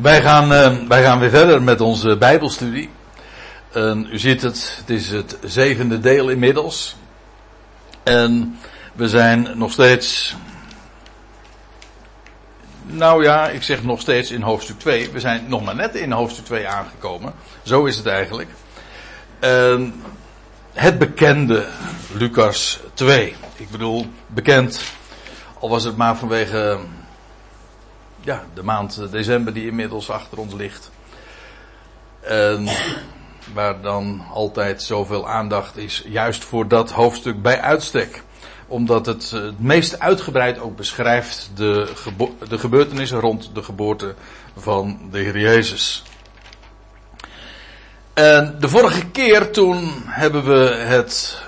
Wij gaan, uh, wij gaan weer verder met onze Bijbelstudie. En u ziet het, het is het zevende deel inmiddels. En we zijn nog steeds. Nou ja, ik zeg nog steeds in hoofdstuk 2. We zijn nog maar net in hoofdstuk 2 aangekomen. Zo is het eigenlijk. En het bekende Lucas 2. Ik bedoel, bekend. Al was het maar vanwege ja, de maand december die inmiddels achter ons ligt. En waar dan altijd zoveel aandacht is, juist voor dat hoofdstuk bij uitstek. Omdat het het meest uitgebreid ook beschrijft de, de gebeurtenissen rond de geboorte van de Heer Jezus. En de vorige keer toen hebben we het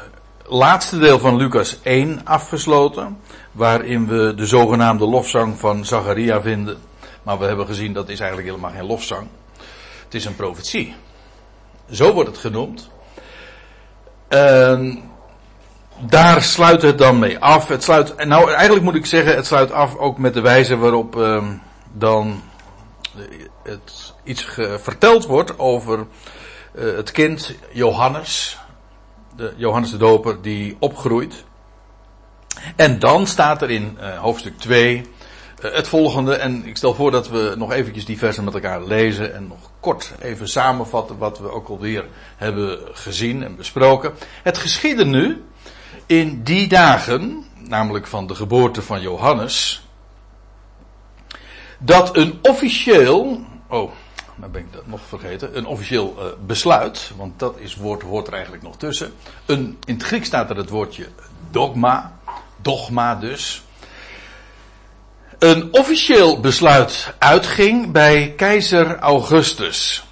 laatste deel van Lucas 1 afgesloten waarin we de zogenaamde lofzang van Zacharia vinden. Maar we hebben gezien dat is eigenlijk helemaal geen lofzang. Het is een profetie. Zo wordt het genoemd. En daar sluit het dan mee af. Het sluit, nou eigenlijk moet ik zeggen, het sluit af ook met de wijze waarop uh, dan het iets verteld wordt over uh, het kind Johannes. De Johannes de Doper die opgroeit. En dan staat er in uh, hoofdstuk 2 uh, eh, het volgende. En ik stel voor dat we nog eventjes die versen met elkaar lezen. En nog kort even samenvatten wat we ook alweer hebben gezien en besproken. Het geschiedde nu in die dagen, namelijk van de geboorte van Johannes. Dat een officieel. Oh, dan ben ik dat nog vergeten. Een officieel uh, besluit. Want dat is woord, hoort er eigenlijk nog tussen. Een, in het Grieks staat er het woordje dogma dogma dus. Een officieel besluit uitging bij keizer Augustus.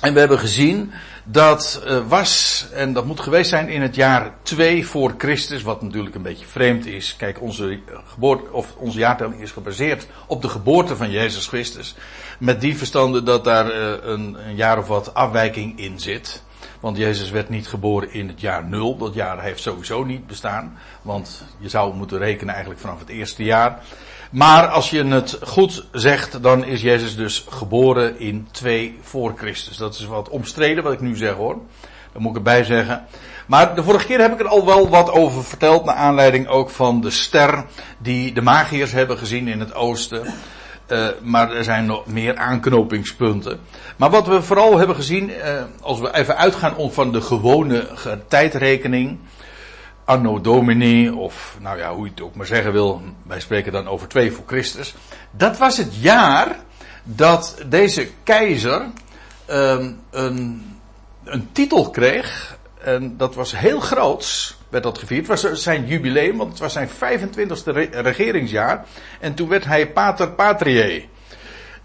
En we hebben gezien dat uh, was, en dat moet geweest zijn in het jaar 2 voor Christus, wat natuurlijk een beetje vreemd is. Kijk, onze, geboorte, of onze jaartelling is gebaseerd op de geboorte van Jezus Christus. Met die verstande dat daar uh, een, een jaar of wat afwijking in zit. Want Jezus werd niet geboren in het jaar nul. Dat jaar heeft sowieso niet bestaan. Want je zou moeten rekenen eigenlijk vanaf het eerste jaar. Maar als je het goed zegt, dan is Jezus dus geboren in 2 voor Christus. Dat is wat omstreden wat ik nu zeg hoor. Daar moet ik erbij zeggen. Maar de vorige keer heb ik er al wel wat over verteld. Naar aanleiding ook van de ster die de magiërs hebben gezien in het oosten. Uh, maar er zijn nog meer aanknopingspunten. Maar wat we vooral hebben gezien, uh, als we even uitgaan van de gewone tijdrekening. Anno Domini, of nou ja, hoe je het ook maar zeggen wil. Wij spreken dan over 2 voor Christus. Dat was het jaar dat deze keizer uh, een, een titel kreeg. En dat was heel groots werd dat gevierd. Het was zijn jubileum, want het was zijn 25e regeringsjaar. En toen werd hij pater patriae.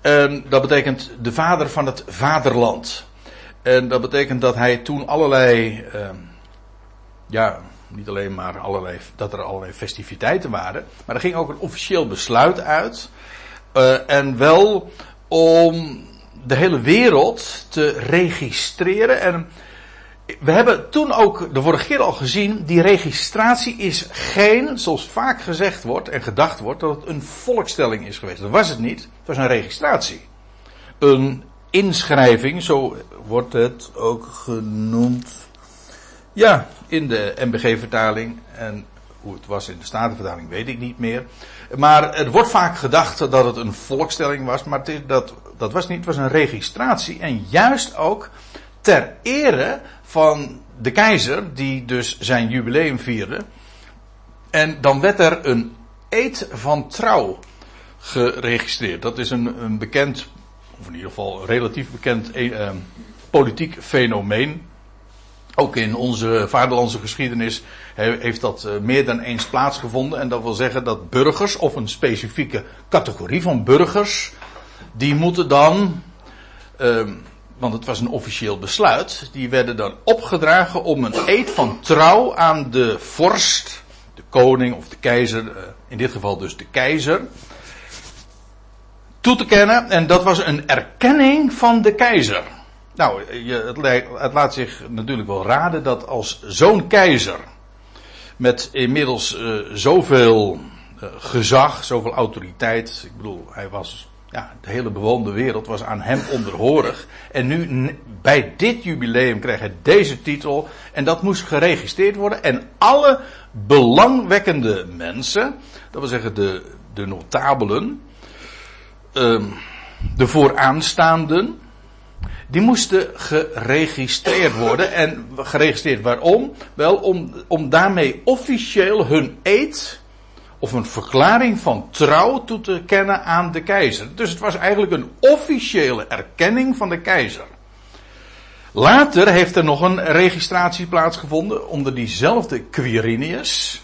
En dat betekent de vader van het vaderland. En dat betekent dat hij toen allerlei, uh, ja, niet alleen maar allerlei, dat er allerlei festiviteiten waren. Maar er ging ook een officieel besluit uit. Uh, en wel om de hele wereld te registreren. En we hebben toen ook de vorige keer al gezien, die registratie is geen, zoals vaak gezegd wordt en gedacht wordt, dat het een volkstelling is geweest. Dat was het niet. Het was een registratie. Een inschrijving, zo wordt het ook genoemd. Ja, in de MBG-vertaling. En hoe het was in de Statenvertaling weet ik niet meer. Maar er wordt vaak gedacht dat het een volkstelling was, maar dat, dat was niet. Het was een registratie. En juist ook ter ere van de keizer, die dus zijn jubileum vierde. En dan werd er een eed van trouw geregistreerd. Dat is een, een bekend, of in ieder geval relatief bekend eh, politiek fenomeen. Ook in onze vaderlandse geschiedenis heeft dat eh, meer dan eens plaatsgevonden. En dat wil zeggen dat burgers, of een specifieke categorie van burgers, die moeten dan. Uh, want het was een officieel besluit, die werden dan opgedragen om een eed van trouw aan de vorst, de koning of de keizer, eh, in dit geval dus de keizer, toe te kennen. En dat was een erkenning van de keizer. Nou, het, laat zich natuurlijk wel raden dat als zo'n keizer, met inmiddels uh, zoveel uh, gezag, zoveel autoriteit, ik bedoel, hij was ja, de hele bewoonde wereld was aan hem onderhorig. En nu, bij dit jubileum, kreeg hij deze titel. En dat moest geregistreerd worden. En alle belangwekkende mensen, dat wil zeggen de, de notabelen, ehm, de vooraanstaanden, die moesten geregistreerd worden. En geregistreerd waarom? Wel om, om daarmee officieel hun eed of een verklaring van trouw toe te kennen aan de keizer. Dus het was eigenlijk een officiële erkenning van de keizer. Later heeft er nog een registratie plaatsgevonden onder diezelfde Quirinius.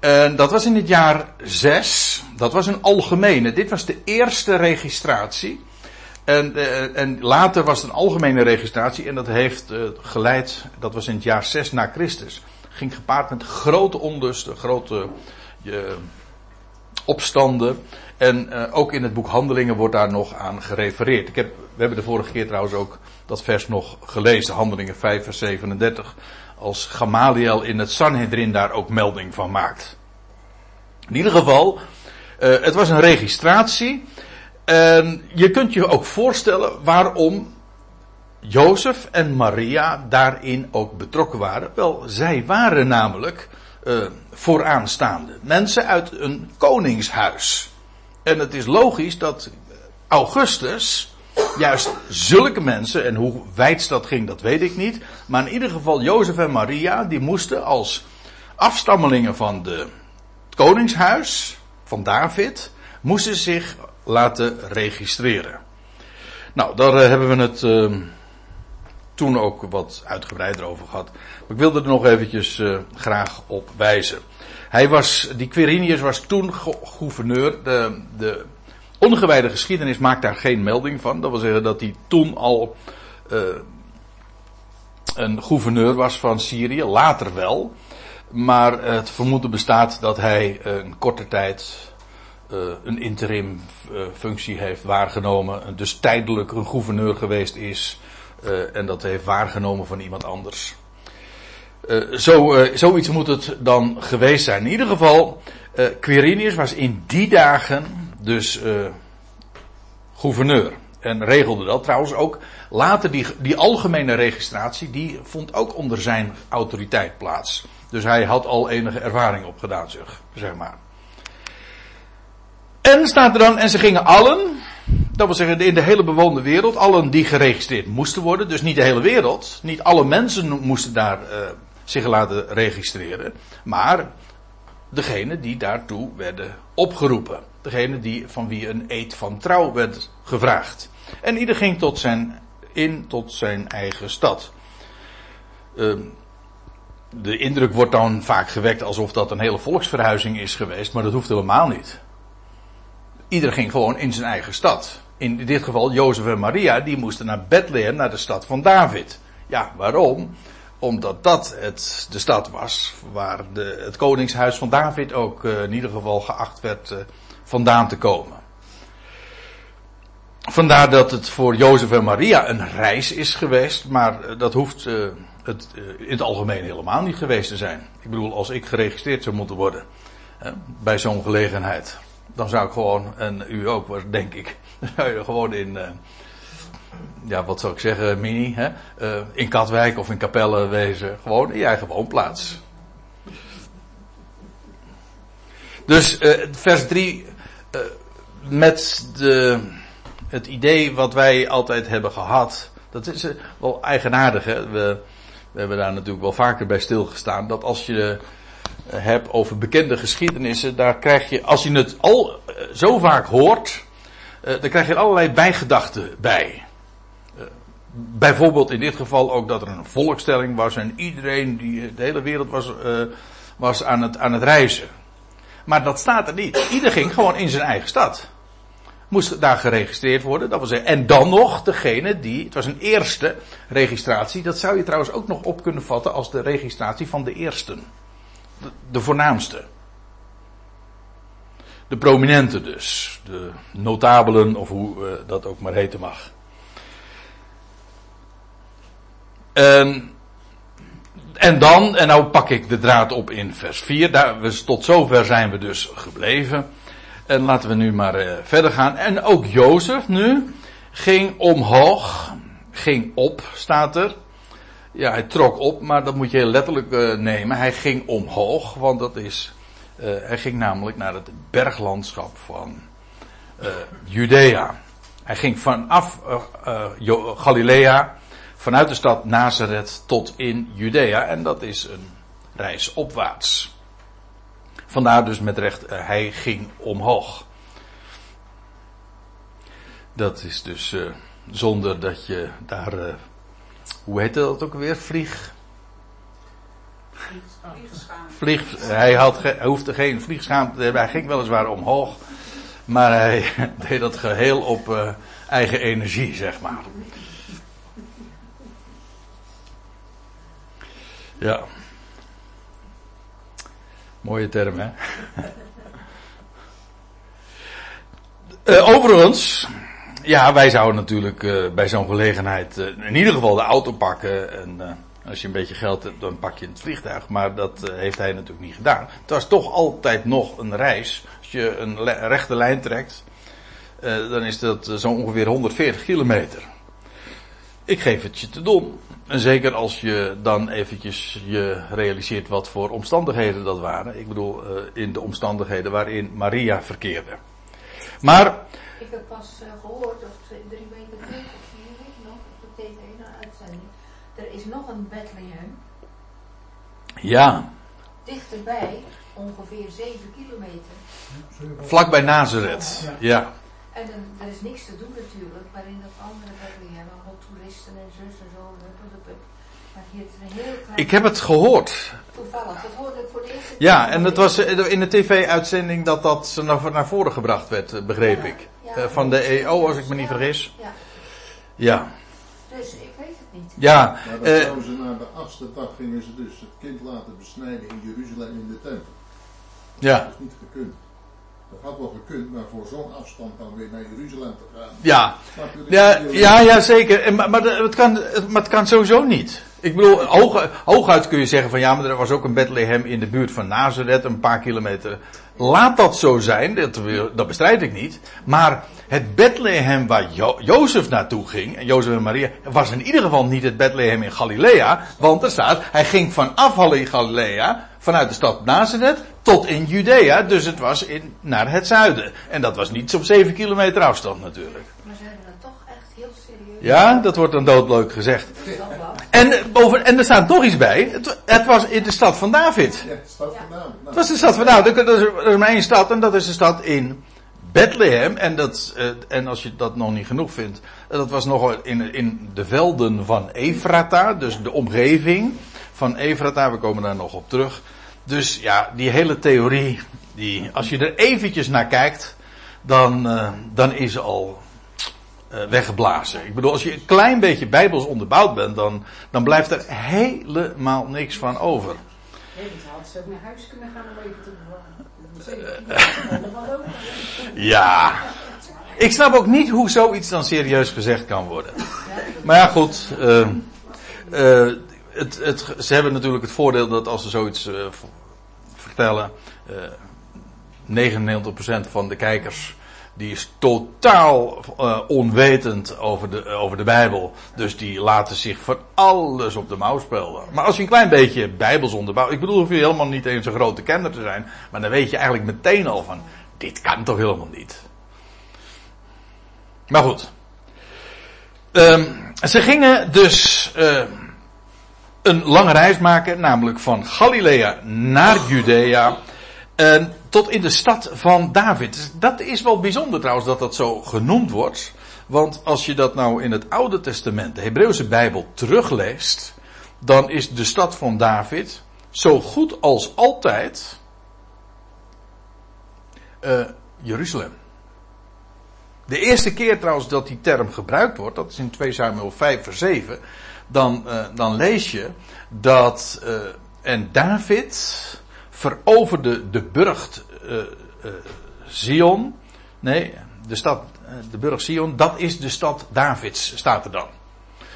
En dat was in het jaar 6. Dat was een algemene. Dit was de eerste registratie. En, uh, en later was het een algemene registratie. En dat heeft uh, geleid. Dat was in het jaar 6 na Christus. Ging gepaard met grote onlusten, grote je opstanden. En uh, ook in het boek Handelingen wordt daar nog aan gerefereerd. Ik heb, we hebben de vorige keer trouwens ook dat vers nog gelezen, Handelingen 5, vers 37. Als Gamaliel in het Sanhedrin daar ook melding van maakt. In ieder geval, uh, het was een registratie. En je kunt je ook voorstellen waarom Jozef en Maria daarin ook betrokken waren. Wel, zij waren namelijk uh, vooraanstaande. Mensen uit een koningshuis. En het is logisch dat Augustus juist zulke mensen, en hoe wijd dat ging, dat weet ik niet. Maar in ieder geval Jozef en Maria, die moesten als afstammelingen van de, het koningshuis, van David, moesten zich laten registreren. Nou, daar uh, hebben we het uh, toen ook wat uitgebreider over gehad. Ik wilde er nog eventjes uh, graag op wijzen. Hij was, die Quirinius was toen gouverneur. De, de ongewijde geschiedenis maakt daar geen melding van. Dat wil zeggen dat hij toen al uh, een gouverneur was van Syrië. Later wel. Maar het vermoeden bestaat dat hij een korte tijd een interim functie heeft waargenomen. Dus tijdelijk een gouverneur geweest is. En dat heeft waargenomen van iemand anders. Uh, zo, uh, zoiets moet het dan geweest zijn. In ieder geval, Quirinius was in die dagen dus gouverneur. En regelde dat trouwens ook. Later die, die algemene registratie, die vond ook onder zijn autoriteit plaats. Dus hij had al enige ervaring opgedaan, zeg, zeg maar. En staat er dan, en ze gingen allen, dat wil zeggen in de hele bewoonde wereld, allen die geregistreerd moesten worden, dus niet de hele wereld, niet alle mensen moesten daar uh, zich laten registreren, maar degene die daartoe werden opgeroepen. Degene die, van wie een eed van trouw werd gevraagd. En ieder ging tot zijn, in tot zijn eigen stad. Uh, de indruk wordt dan vaak gewekt alsof dat een hele volksverhuizing is geweest, maar dat hoeft helemaal niet. Ieder ging gewoon in zijn eigen stad. In dit geval Jozef en Maria, die moesten naar Bethlehem, naar de stad van David. Ja, waarom? Omdat dat het, de stad was waar de, het koningshuis van David ook uh, in ieder geval geacht werd uh, vandaan te komen. Vandaar dat het voor Jozef en Maria een reis is geweest, maar dat hoeft het in het algemeen helemaal niet geweest te zijn. Ik bedoel, als ik geregistreerd zou moeten worden bij zo'n gelegenheid dan zou ik gewoon, en u ook, denk ik, zou je gewoon in, ja, wat zou ik zeggen, mini, hè, uh, in Katwijk of in Capelle wezen, gewoon in je eigen woonplaats. Dus uh, vers 3, met de, het idee wat wij altijd hebben gehad, dat is wel eigenaardig, hè. We, we hebben daar natuurlijk wel vaker bij stilgestaan, dat als je heb over bekende geschiedenissen, daar krijg je, als je het al eh, zo vaak hoort, dan krijg je allerlei bijgedachten bij. Uh, bijvoorbeeld in dit geval ook dat er een volkstelling was en iedereen, die, de hele wereld was, was aan, het, aan het reizen. Maar dat staat er niet. Ieder ging gewoon in zijn eigen stad. Moest daar geregistreerd worden, dat zeggen. En dan nog degene die, het was een eerste registratie, dat zou je trouwens ook nog op kunnen vatten als de registratie van de eersten de voornaamste. De prominente dus. De notabelen, of hoe uh, dat ook maar heten mag. En, en dan, en nou pak ik de draad op in vers 4. Daar, tot zover zijn we dus gebleven. En laten we nu maar uh, verder gaan. En ook Jozef nu ging omhoog, ging op, staat er. Ja, hij trok op, maar dat moet je heel letterlijk uh, nemen. Hij ging omhoog, want dat is. Uh, hij ging namelijk naar het berglandschap van Judea. Hij ging vanaf Galilea, vanuit de stad Nazareth tot in Judea. En dat is een reis opwaarts. Vandaar dus met recht, uh, hij ging omhoog. Dat is dus uh, zonder dat je daar, uh, hoe heet dat ook weer, vlieg. Vlieg, hij, had ge, hoefde geen vliegschaamte te hebben, hij ging weliswaar omhoog, maar hij deed dat geheel op eigen energie, zeg maar. Ja. Mooie term, hè? uh, overigens, ja, wij zouden natuurlijk uh, bij zo'n gelegenheid uh, in ieder geval de auto pakken. En als je een beetje geld hebt, dan pak je het vliegtuig. Maar dat heeft hij natuurlijk niet gedaan. Het was toch altijd nog een reis. Als je een rechte lijn trekt, dan is dat zo ongeveer 140 kilometer. Ik geef het je te doen. En zeker als je dan eventjes je realiseert wat voor omstandigheden dat waren. Ik bedoel, uh, in de omstandigheden waarin Maria verkeerde. Maar. Ik heb pas uh, gehoord, of twee, drie weken terug, of vier weken nog, op de tv, een uitzending. Er is nog een Bethlehem. Ja. Dichterbij, ongeveer 7 kilometer. Vlak bij Nazareth, ja. En er is niks te doen natuurlijk, maar in dat andere Bethlehem, allemaal toeristen en zus en zo. Maar hier is een heel klein... Ik heb het gehoord. Toevallig, dat hoorde ik voor de eerste Ja, en het was in de tv-uitzending dat dat naar, naar voren gebracht werd, begreep ja, ik. Ja, van de EO, als ik me niet vergis. Ja. Ja. Dus ik weet het niet. Ja. Maar dan uh, ze na de achtste dag gingen ze dus het kind laten besnijden in Jeruzalem in de tempel. Ja. Dat is niet gekund. Dat had wel gekund, maar voor zo'n afstand dan weer naar Jeruzalem te gaan. Ja, ja, ja, ja zeker. Maar, maar, het kan, maar het kan sowieso niet. Ik bedoel, hoog, hooguit kun je zeggen van ja, maar er was ook een Bethlehem in de buurt van Nazareth, een paar kilometer. Laat dat zo zijn, dat, dat bestrijd ik niet. Maar het Bethlehem waar jo Jozef naartoe ging, en Jozef en Maria, was in ieder geval niet het Bethlehem in Galilea. Want er staat, hij ging vanaf Galilea, vanuit de stad Nazareth, tot in Judea. Dus het was in, naar het zuiden. En dat was niet op 7 kilometer afstand natuurlijk hebben het toch echt heel serieus. Ja, dat wordt dan doodleuk gezegd. En, boven, en er staat nog iets bij. Het, het, was in de stad van David. Ja, de stad van David. Nou. Het was de stad van David. Dat is, is maar één stad en dat is de stad in Bethlehem. En, dat, uh, en als je dat nog niet genoeg vindt. Dat was nog in, in de velden van Efrata. Dus de omgeving van Efrata. We komen daar nog op terug. Dus ja, die hele theorie. Die, als je er eventjes naar kijkt. Dan, uh, dan is al weggeblazen. Ik bedoel, als je een klein beetje bijbels onderbouwd bent, dan, dan blijft er helemaal niks van over. Nee, had ze ook naar huis kunnen gaan om even te Ja. Ik snap ook niet hoe zoiets dan serieus gezegd kan worden. Maar ja, goed. Uh, uh, het, het, ze hebben natuurlijk het voordeel dat als ze zoiets uh, vertellen, 99% van de kijkers die is totaal uh, onwetend over de, over de Bijbel. Dus die laten zich van alles op de mouw spelen. Maar als je een klein beetje Bijbels onderbouwt. Ik bedoel, hoef je helemaal niet eens een grote kenner te zijn. Maar dan weet je eigenlijk meteen al van. Dit kan toch helemaal niet. Maar goed. Um, ze gingen dus uh, een lange reis maken. Namelijk van Galilea naar Judea. Uh, tot in de stad van David. Dat is wel bijzonder trouwens dat dat zo genoemd wordt. Want als je dat nou in het Oude Testament, de Hebreeuwse Bijbel, terugleest. Dan is de stad van David zo goed als altijd uh, Jeruzalem. De eerste keer trouwens dat die term gebruikt wordt, dat is in 2 Samuel 5 vers 7. Dan, uh, dan lees je dat, uh, en David veroverde de burcht uh, uh, Zion. Nee, de stad, de burcht Zion, dat is de stad Davids, staat er dan.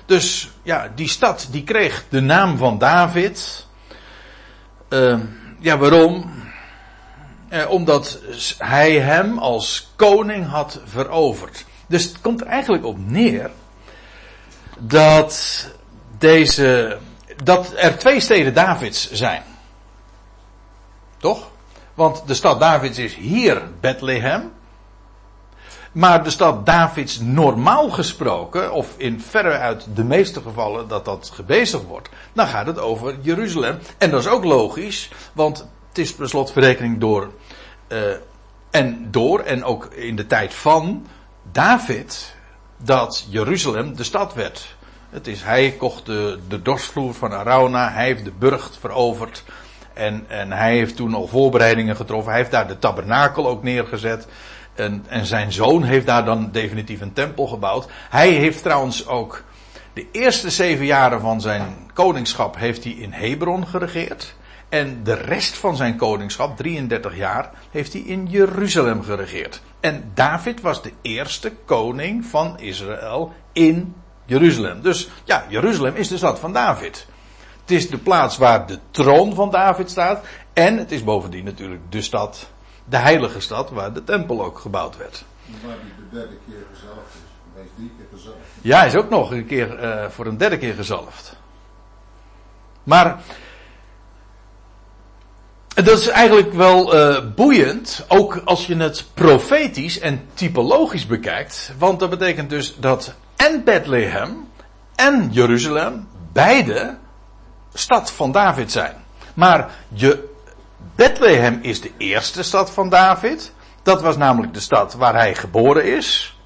Dus ja, die stad die kreeg de naam van David. Uh, ja, waarom? Eh, omdat hij hem als koning had veroverd. Dus het komt er eigenlijk op neer dat deze, dat er twee steden Davids zijn. Toch? Want de stad Davids is hier Bethlehem. Maar de stad Davids normaal gesproken, of in uit de meeste gevallen dat dat gebezigd wordt, dan gaat het over Jeruzalem. En dat is ook logisch, want het is per slotverrekening door, uh, en door, en ook in de tijd van David, dat Jeruzalem de stad werd. Het is, hij kocht de, de dorsvloer van Arauna, hij heeft de burcht veroverd. En, en hij heeft toen al voorbereidingen getroffen. Hij heeft daar de tabernakel ook neergezet. En, en zijn zoon heeft daar dan definitief een tempel gebouwd. Hij heeft trouwens ook de eerste zeven jaren van zijn koningschap heeft hij in Hebron geregeerd. En de rest van zijn koningschap, 33 jaar, heeft hij in Jeruzalem geregeerd. En David was de eerste koning van Israël in Jeruzalem. Dus ja, Jeruzalem is de stad van David. Het is de plaats waar de troon van David staat. En het is bovendien natuurlijk de stad, de heilige stad, waar de tempel ook gebouwd werd. Waar hij de derde keer gezalfd is. Hij is drie keer gezalfd. Ja, hij is ook nog een keer uh, voor een derde keer gezalfd. Maar dat is eigenlijk wel uh, boeiend, ook als je het profetisch en typologisch bekijkt. Want dat betekent dus dat en Bethlehem en Jeruzalem beide stad van David zijn. Maar je, Bethlehem is de eerste stad van David. Dat was namelijk de stad waar hij geboren is.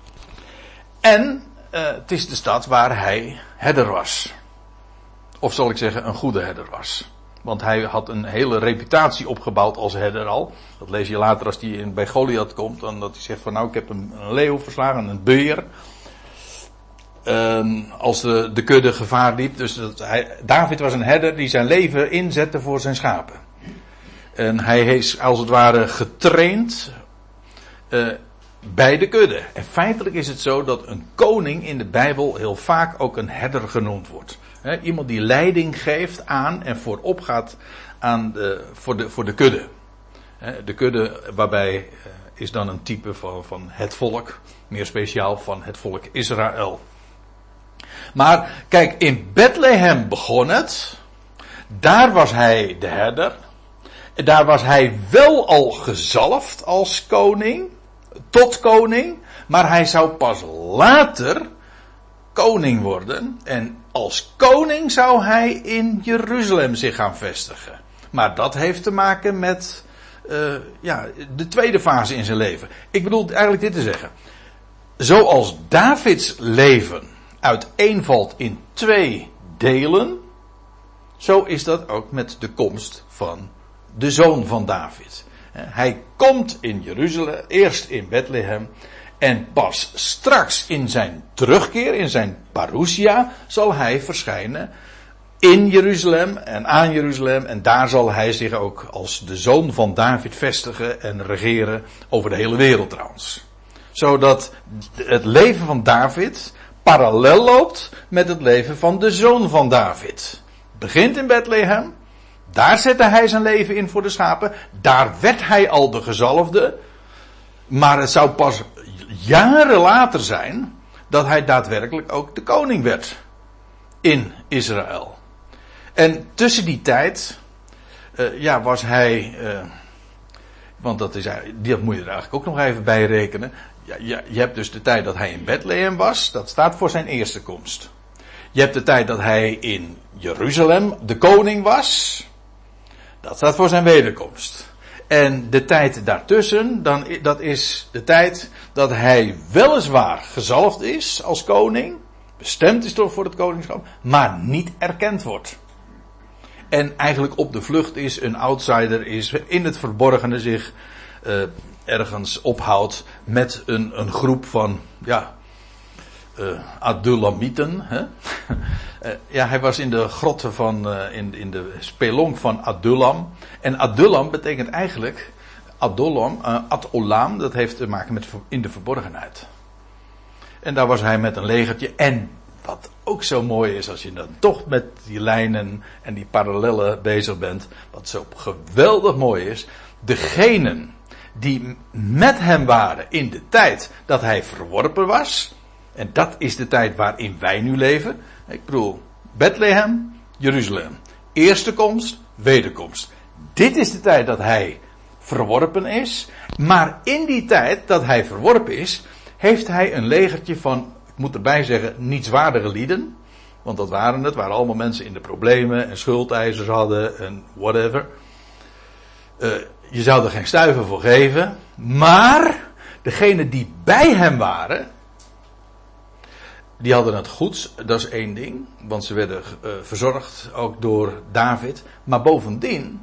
En uh, het is de stad waar hij herder was. Of zal ik zeggen, een goede herder was. Want hij had een hele reputatie opgebouwd als herder al. Dat lees je later als hij bij Goliath komt. Dan dat hij zegt van nou ik heb een, een leeuw verslagen, een beer. Um, als de, de kudde gevaar liep. Dus hij, David was een herder die zijn leven inzette voor zijn schapen. En hij is als het ware getraind uh, bij de kudde. En feitelijk is het zo dat een koning in de Bijbel heel vaak ook een herder genoemd wordt. Iemand die leiding geeft aan en voorop gaat aan de, voor, de, voor de kudde. De kudde waarbij uh, is dan een type van, van het volk. Meer speciaal van het volk Israël. Maar kijk, in Bethlehem begon het. Daar was hij de herder. Daar was hij wel al gezalfd als koning. Tot koning. Maar hij zou pas later koning worden. En als koning zou hij in Jeruzalem zich gaan vestigen. Maar dat heeft te maken met uh, ja, de tweede fase in zijn leven. Ik bedoel eigenlijk dit te zeggen. Zoals Davids leven uiteenvalt in twee delen, zo is dat ook met de komst van de zoon van David. Hij komt in Jeruzalem, eerst in Bethlehem, en pas straks in zijn terugkeer, in zijn parousia, zal hij verschijnen in Jeruzalem en aan Jeruzalem. En daar zal hij zich ook als de zoon van David vestigen en regeren over de hele wereld trouwens. Zodat het leven van David parallel loopt met het leven van de zoon van David. Begint in Bethlehem. Daar zette hij zijn leven in voor de schapen. Daar werd hij al de gezalfde. Maar het zou pas jaren later zijn dat hij daadwerkelijk ook de koning werd in Israël. En tussen die tijd, uh, ja, was hij, uh, want dat, is, dat moet je er eigenlijk ook nog even bij rekenen ja, je, je hebt dus de tijd dat hij in Bethlehem was, dat staat voor zijn eerste komst. Je hebt de tijd dat hij in Jeruzalem de koning was, dat staat voor zijn wederkomst. En de tijd daartussen, dan, dat is de tijd dat hij weliswaar gezalfd is als koning, bestemd is toch voor het koningschap, maar niet erkend wordt. En eigenlijk op de vlucht is, een outsider is, in het verborgene zich uh, ergens ophoudt met een, een groep van, ja, uh, Adulamieten. Hè? uh, ja, hij was in de grotten van, uh, in, in de spelonk van Adullam. En Adullam betekent eigenlijk, Adullam, Adolam, dat heeft te maken met in de verborgenheid. En daar was hij met een legertje. En wat ook zo mooi is als je dan toch met die lijnen en die parallellen bezig bent. Wat zo geweldig mooi is. Degenen die met hem waren in de tijd dat hij verworpen was. En dat is de tijd waarin wij nu leven. Ik bedoel, Bethlehem, Jeruzalem. Eerste komst, wederkomst. Dit is de tijd dat hij verworpen is. Maar in die tijd dat hij verworpen is, heeft hij een legertje van, ik moet erbij zeggen, nietswaardige lieden. Want dat waren het, waren allemaal mensen in de problemen en schuldeisers hadden en whatever. Uh, je zou er geen stuiver voor geven. Maar degenen die bij hem waren, die hadden het goed, dat is één ding, want ze werden uh, verzorgd ook door David. Maar bovendien,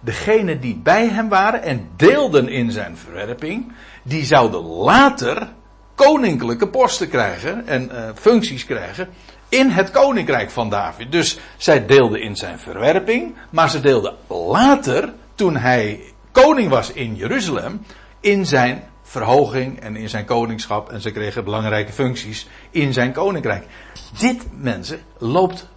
degenen die bij hem waren en deelden in zijn verwerping, die zouden later koninklijke posten krijgen en uh, functies krijgen in het koninkrijk van David. Dus zij deelden in zijn verwerping, maar ze deelden later, toen hij koning was in Jeruzalem, in zijn verhoging en in zijn koningschap. En ze kregen belangrijke functies in zijn koninkrijk. Dit, mensen, loopt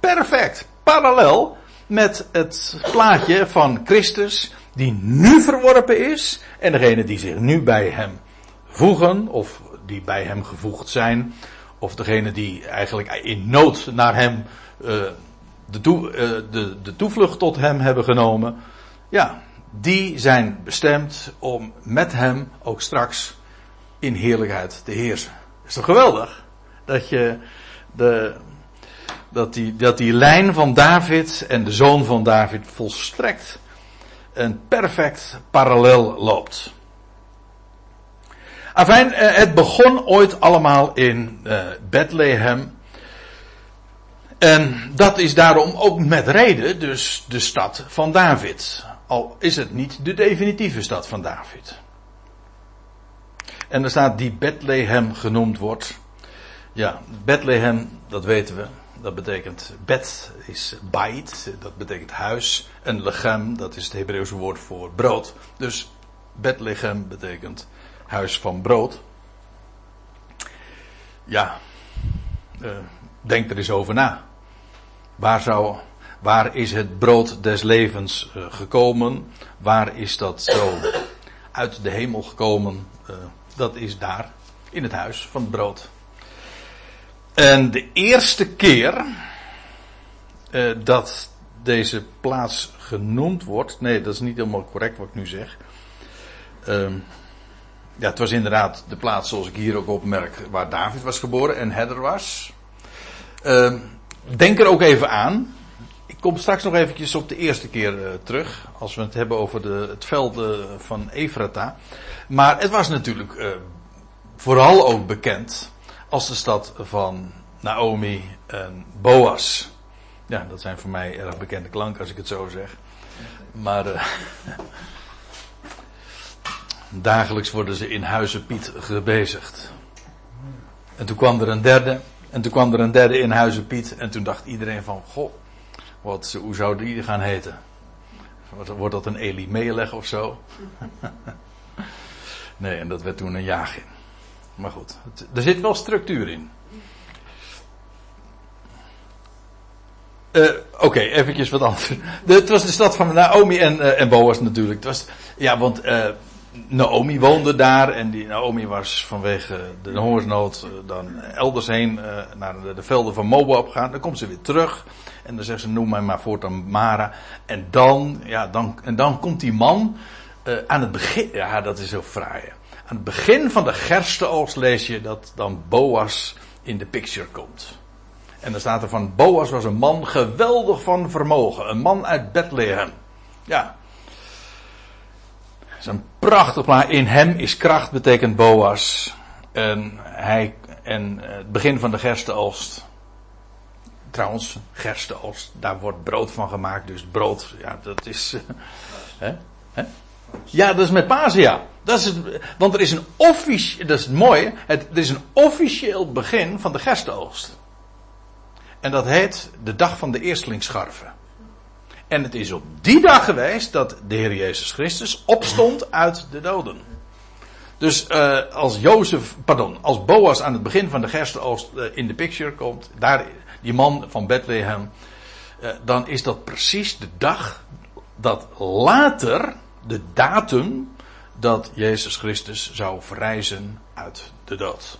perfect, parallel met het plaatje van Christus, die nu verworpen is, en degene die zich nu bij hem voegen, of die bij hem gevoegd zijn, of degene die eigenlijk in nood naar hem uh, de, uh, de, de toevlucht tot hem hebben genomen. Ja, die zijn bestemd om met hem ook straks in heerlijkheid te heersen. Is toch geweldig? Dat je de, dat die, dat die lijn van David en de zoon van David volstrekt een perfect parallel loopt. Afijn, eh, het begon ooit allemaal in uh, Bethlehem. En dat is daarom ook met reden dus de stad van David. Al is het niet de definitieve stad van David. En er staat die Bethlehem genoemd wordt. Ja, Bethlehem, dat weten we. Dat betekent bed is bait, dat betekent huis. En lechem, dat is het Hebreeuwse woord voor brood. Dus Bethlehem betekent huis van brood. Ja, uh, denk er eens over na. Waar zou Waar is het brood des levens uh, gekomen? Waar is dat zo uit de hemel gekomen? Uh, dat is daar, in het huis van het brood. En de eerste keer uh, dat deze plaats genoemd wordt, nee, dat is niet helemaal correct wat ik nu zeg. Ehm, ja, het was inderdaad de plaats zoals ik hier ook opmerk, waar David was geboren en Hedder was. Ehm, denk er ook even aan kom straks nog eventjes op de eerste keer uh, terug. Als we het hebben over de, het veld uh, van Efrata. Maar het was natuurlijk uh, vooral ook bekend als de stad van Naomi en Boas. Ja, dat zijn voor mij erg bekende klanken als ik het zo zeg. Maar dagelijks worden ze in Huizen Piet gebezigd. En toen kwam er een derde. En toen kwam er een derde in Huizen Piet. En toen dacht iedereen van, goh, wat, hoe zou die gaan heten? Wordt dat een Elimelech of zo? nee, en dat werd toen een Jagin. Maar goed, het, er zit wel structuur in. Uh, Oké, okay, eventjes wat anders. De, het was de stad van Naomi en, uh, en Boas natuurlijk. Het was, ja, want uh, Naomi woonde daar en die Naomi was vanwege de hongersnood dan elders heen naar de, de, velden van Moab gegaan. Dan komt ze weer terug en dan zegt ze, noem mij maar voortaan Mara. En dan, ja, dan, en dan komt die man uh, aan het begin, ja, dat is zo fraai. Aan het begin van de gerstenoogst lees je dat dan Boas in de picture komt. En dan staat er van, Boas was een man geweldig van vermogen. Een man uit Bethlehem. Ja. Is een prachtig maar In hem is kracht betekent Boas. En hij, en het begin van de gerstenoogst Trouwens, gerstenoogst, daar wordt brood van gemaakt. Dus brood, ja, dat is. Uh, hè? Hè? Ja, dat is met Pasen. Dat is het, want er is een officieel, dat is het mooie, het, er is een officieel begin van de gerstenoogst. En dat heet de dag van de eerstelingsscharven. En het is op die dag geweest dat de Heer Jezus Christus opstond uit de doden. Dus uh, als Jozef, pardon, als Boas aan het begin van de gerstenoogst uh, in de picture komt, daar, die man van Bethlehem, uh, dan is dat precies de dag dat later, de datum, dat Jezus Christus zou verrijzen uit de dood.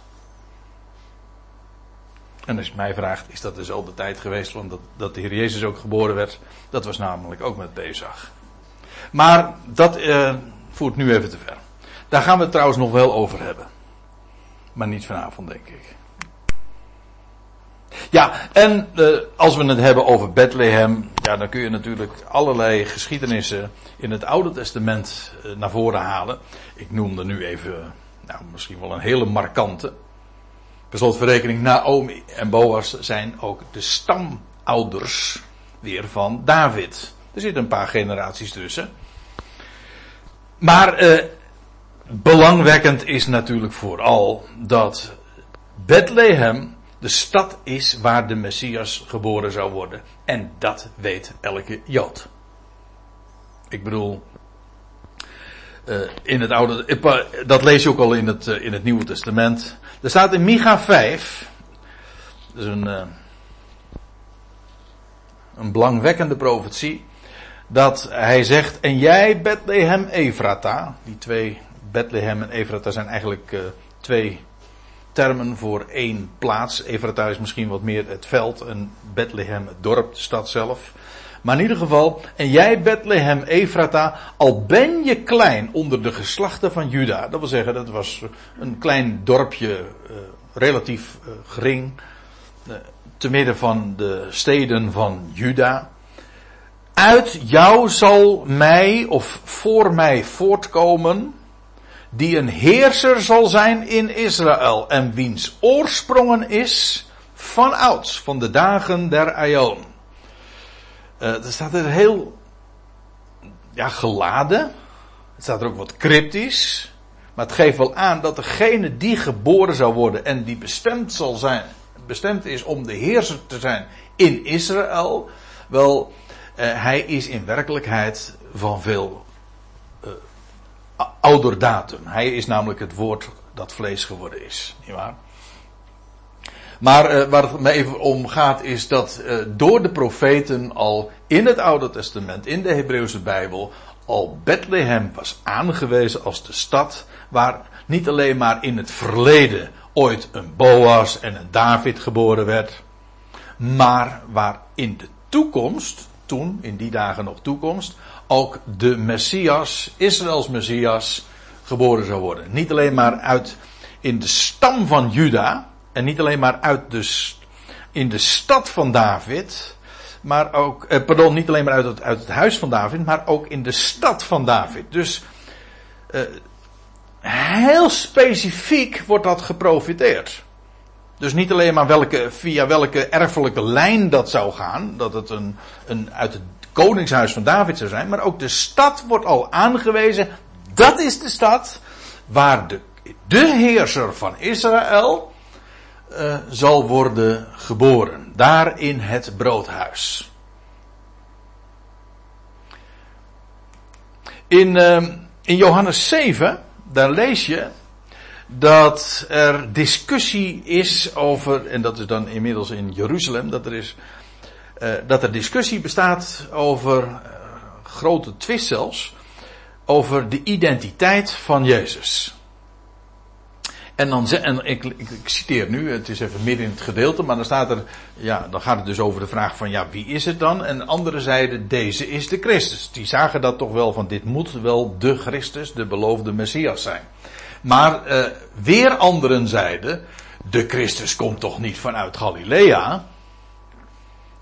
En als je mij vraagt, is dat dezelfde tijd geweest, want dat, dat de Heer Jezus ook geboren werd, dat was namelijk ook met Pesach. Maar dat voert nu even te ver. Daar gaan we het trouwens nog wel over hebben. Maar niet vanavond, denk ik. Ja, en uh, als we het hebben over Bethlehem, ja, dan kun je natuurlijk allerlei geschiedenissen in het Oude Testament uh, naar voren halen. Ik noemde nu even, nou, misschien wel een hele markante. Per slotverrekening, Naomi en Boas zijn ook de stamouders weer van David. Er zitten een paar generaties tussen. Maar uh, belangwekkend is natuurlijk vooral dat Bethlehem de stad is waar de Messias geboren zou worden. En dat weet elke Jood. Ik bedoel, in het oude, dat lees je ook al in het, uh, in het Nieuwe Testament. Er staat in Micha 5, dat is een, een belangwekkende profetie, dat hij zegt, en jij Bethlehem Efrata, die twee Bethlehem en Efrata zijn eigenlijk twee termen voor één plaats. Efrata is misschien wat meer het veld en Bethlehem het dorp, de stad zelf. Maar in ieder geval, en jij Bethlehem Efrata, al ben je klein onder de geslachten van Juda. Dat wil zeggen, dat was een klein dorpje, uh, relatief uh, gering, te midden van de steden van Juda. Uit jou zal mij of voor mij voortkomen die een heerser zal zijn in Israël en wiens oorsprongen is van ouds, van de dagen der Aion. Uh, er staat er heel ja, geladen. Het staat er ook wat cryptisch. Maar het geeft wel aan dat degene die geboren zou worden en die bestemd zal zijn, bestemd is om de heerser te zijn in Israël, wel, uh, hij is in werkelijkheid van veel ouder datum. Hij is namelijk het woord dat vlees geworden is. Niet waar? Maar uh, waar het me even om gaat is dat uh, door de profeten al in het Oude Testament, in de Hebreeuwse Bijbel, al Bethlehem was aangewezen als de stad waar niet alleen maar in het verleden ooit een Boas en een David geboren werd, maar waar in de toekomst, toen, in die dagen nog toekomst, ook de Messias, Israëls Messias, geboren zou worden. Niet alleen maar uit in de stam van Juda en niet alleen maar uit de, in de stad van David, maar ook, eh, pardon, niet alleen maar uit het, uit het huis van David, maar ook in de stad van David. Dus eh, heel specifiek wordt dat geprofiteerd. Dus niet alleen maar welke, via welke erfelijke lijn dat zou gaan, dat het een, een uit het koningshuis van David zou zijn, maar ook de stad wordt al aangewezen. Dat is de stad waar de, de heerser van Israël uh, zal worden geboren. Daar in het broodhuis. In, uh, in Johannes 7, daar lees je dat er discussie is over, en dat is dan inmiddels in Jeruzalem, dat er is uh, dat er discussie bestaat over, uh, grote twist zelfs, over de identiteit van Jezus. En dan en ik, ik, ik, citeer nu, het is even midden in het gedeelte, maar dan staat er, ja, dan gaat het dus over de vraag van, ja, wie is het dan? En anderen zeiden, deze is de Christus. Die zagen dat toch wel van, dit moet wel de Christus, de beloofde Messias zijn. Maar uh, weer anderen zeiden, de Christus komt toch niet vanuit Galilea?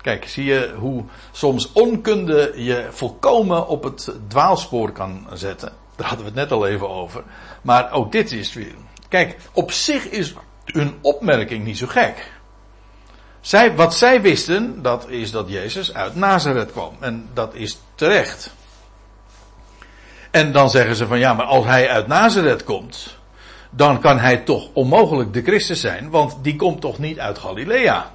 Kijk, zie je hoe soms onkunde je volkomen op het dwaalspoor kan zetten. Daar hadden we het net al even over. Maar ook dit is weer. Kijk, op zich is hun opmerking niet zo gek. Zij, wat zij wisten, dat is dat Jezus uit Nazareth kwam. En dat is terecht. En dan zeggen ze van ja, maar als hij uit Nazareth komt, dan kan hij toch onmogelijk de Christus zijn, want die komt toch niet uit Galilea.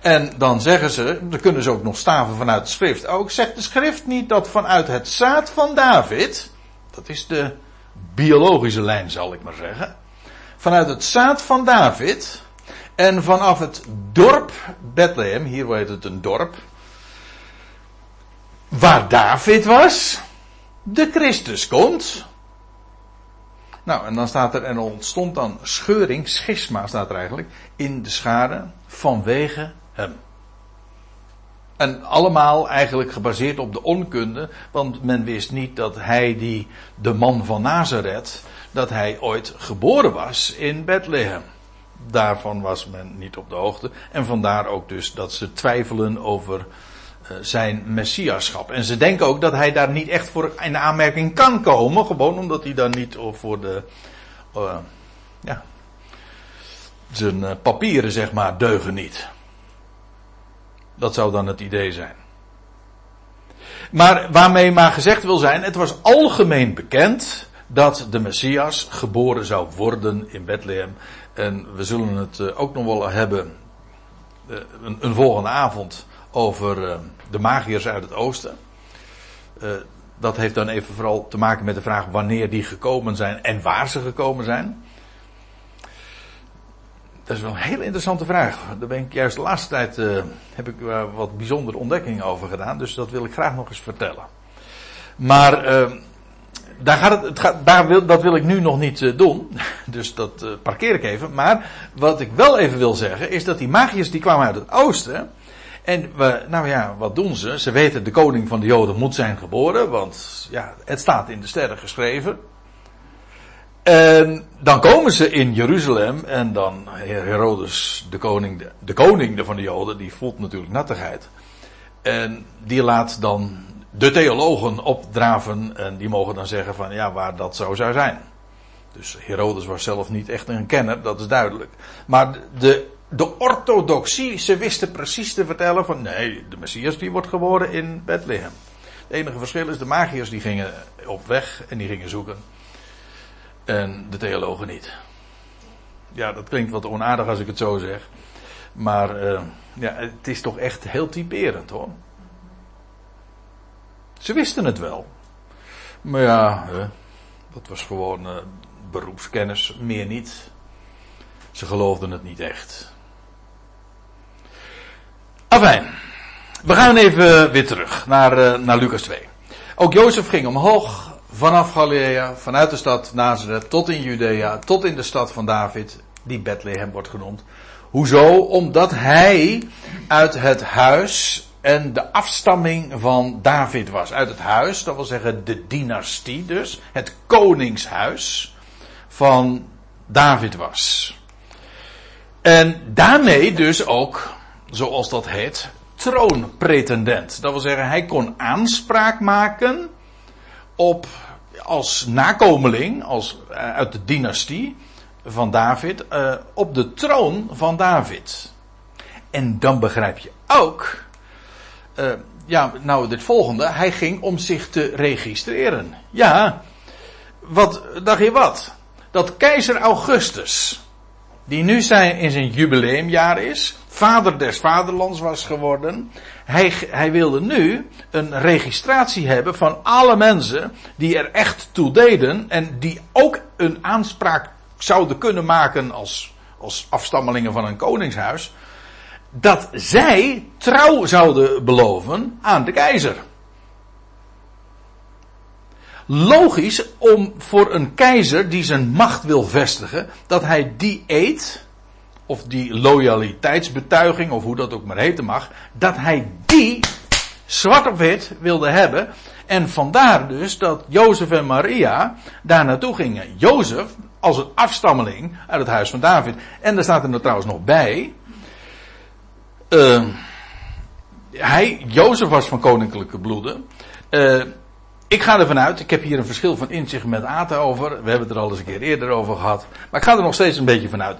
En dan zeggen ze, dan kunnen ze ook nog staven vanuit de schrift ook, zegt de schrift niet dat vanuit het zaad van David, dat is de biologische lijn zal ik maar zeggen. Vanuit het zaad van David en vanaf het dorp Bethlehem, hier heet het een dorp, waar David was, de Christus komt. Nou, en dan staat er, en ontstond dan scheuring, schisma staat er eigenlijk, in de schade vanwege hem. En allemaal eigenlijk gebaseerd op de onkunde, want men wist niet dat hij die, de man van Nazareth, dat hij ooit geboren was in Bethlehem. Daarvan was men niet op de hoogte. En vandaar ook dus dat ze twijfelen over eh, zijn messiaschap. En ze denken ook dat hij daar niet echt voor in aanmerking kan komen. Gewoon omdat hij dan niet voor de. Uh, ja. Zijn eh, papieren, zeg maar, deugen niet. Dat zou dan het idee zijn. Maar waarmee maar gezegd wil zijn, het was algemeen bekend dat de Messias geboren zou worden in Bethlehem. En we zullen het ook nog wel hebben een, een volgende avond over de magiërs uit het oosten. Dat heeft dan even vooral te maken met de vraag wanneer die gekomen zijn en waar ze gekomen zijn. Dat is wel een hele interessante vraag. Daar ben ik juist de laatste tijd uh, heb ik uh, wat bijzondere ontdekkingen over gedaan. Dus dat wil ik graag nog eens vertellen. Maar daar gaat het, het gaat, daar wil, dat wil ik nu nog niet doen. Dus dat parkeer ik even. Maar wat ik wel even wil zeggen is dat die magiërs die kwamen uit het oosten. En we, nou ja, wat doen ze? Ze weten de koning van de Joden moet zijn geboren, want ja, het staat in de sterren geschreven. En dan komen ze in Jeruzalem en dan Herodes, de koning, de, koning van de Joden, die voelt natuurlijk nattigheid. En die laat dan de theologen opdraven en die mogen dan zeggen van ja, waar dat zo zou zijn. Dus Herodes was zelf niet echt een kenner, dat is duidelijk. Maar de de orthodoxie, ze wisten precies te vertellen van nee, de Messias die wordt geboren in Bethlehem. Het enige verschil is de magiërs die gingen op weg en die gingen zoeken. En de theologen niet. Ja, dat klinkt wat onaardig als ik het zo zeg. Maar uh, ja, het is toch echt heel typerend hoor. Ze wisten het wel. Maar ja, dat was gewoon uh, beroepskennis, meer niet. Ze geloofden het niet echt. Afijn. We gaan even weer terug naar, uh, naar Lucas 2. Ook Jozef ging omhoog vanaf Galilea, vanuit de stad Nazareth tot in Judea, tot in de stad van David, die Bethlehem wordt genoemd. Hoezo? Omdat hij uit het huis en de afstamming van David was. Uit het huis, dat wil zeggen de dynastie dus, het koningshuis van David was. En daarmee dus ook zoals dat heet, troonpretendent. Dat wil zeggen, hij kon aanspraak maken op, als nakomeling, als, uh, uit de dynastie van David, uh, op de troon van David. En dan begrijp je ook, uh, ja, nou dit volgende, hij ging om zich te registreren. Ja, wat, dacht je wat? Dat keizer Augustus, die nu zijn, in zijn jubileumjaar is, vader des vaderlands was geworden. Hij, hij wilde nu een registratie hebben van alle mensen die er echt toe deden en die ook een aanspraak zouden kunnen maken als, als afstammelingen van een koningshuis. Dat zij trouw zouden beloven aan de keizer. Logisch om voor een keizer die zijn macht wil vestigen, dat hij die eet of die loyaliteitsbetuiging, of hoe dat ook maar heten mag, dat hij die zwart op wit wilde hebben. En vandaar dus dat Jozef en Maria daar naartoe gingen. Jozef als een afstammeling uit het huis van David. En daar staat er trouwens nog bij. Uh, hij, Jozef was van koninklijke bloeden. Uh, ik ga ervan uit, ik heb hier een verschil van inzicht met Ata over. We hebben het er al eens een keer eerder over gehad. Maar ik ga er nog steeds een beetje van uit.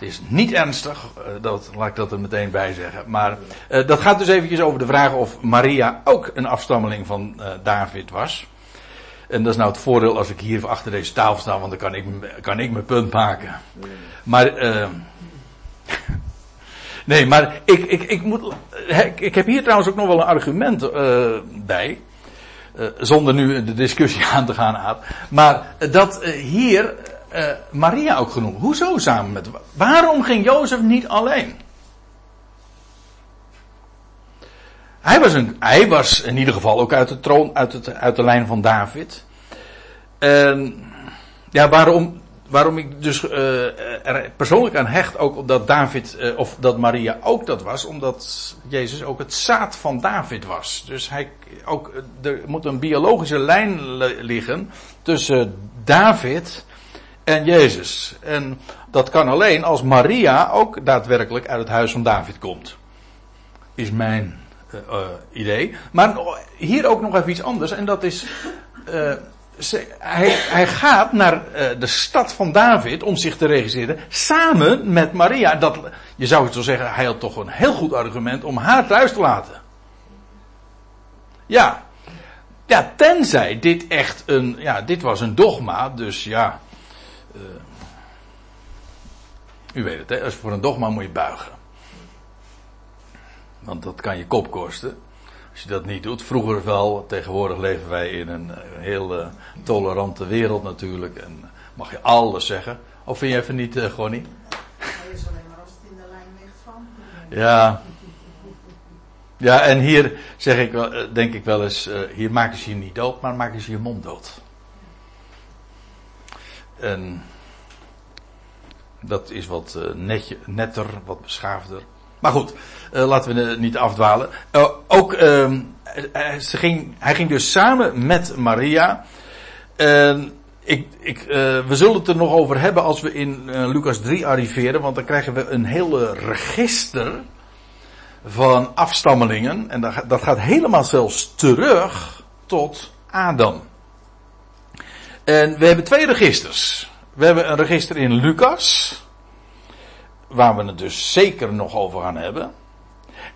Het is niet ernstig, eh, dat, laat ik dat er meteen bij zeggen. Maar uh, dat gaat dus eventjes over de vraag of Maria ook een afstammeling van uh, David was. En dat is nou het voordeel als ik hier achter deze tafel sta, want dan kan ik, kan ik mijn punt maken. Maar, uh, nee, maar ik, ik, ik moet, ik heb hier trouwens ook nog wel een argument bij. Eh, zonder nu de discussie aan te gaan, Aad. Maar dat eh, hier eh, Maria ook genoemd. Hoezo samen met. Waarom ging Jozef niet alleen? Hij was, een, hij was in ieder geval ook uit de troon, uit, het, uit de lijn van David. En ja, waarom, waarom ik dus uh, er persoonlijk aan hecht, ook omdat David, uh, of dat Maria ook dat was, omdat Jezus ook het zaad van David was. Dus hij, ook, er moet een biologische lijn liggen tussen David en Jezus. En dat kan alleen als Maria ook daadwerkelijk uit het huis van David komt. Is mijn idee. Maar hier ook nog even iets anders. En dat is. Hij, hij, gaat naar uh, de stad van David om zich te registreren. Samen met Maria. Dat, je zou het zo zeggen, hij had toch een heel goed argument om haar thuis te laten. Ja. Ja, tenzij dit echt een. Ja, dit was een dogma. Dus ja. u weet het, hè, als voor een dogma moet je buigen. Want dat kan je kop kosten. Als je dat niet doet. Vroeger wel, tegenwoordig leven wij in een heel uh, tolerante wereld natuurlijk. En mag je alles zeggen. Of vind je even niet, uh, Gonnie? Hij is alleen maar als het in de lijn ligt van. Ja. Ja, en hier zeg ik wel, denk ik wel eens, hier maken ze je niet dood, maar maken ze je mond dood. En dat is wat netje, netter, wat beschaafder. Maar goed, uh, laten we niet afdwalen. Uh, ook, uh, ze ging, hij ging dus samen met Maria. ik, ik, we zullen het er nog over hebben als we in Lucas 3 arriveren, want dan krijgen we een hele register van afstammelingen. En dat, dat gaat helemaal zelfs terug tot Adam. En we hebben twee registers. We hebben een register in Lucas waar we het dus zeker nog over gaan hebben.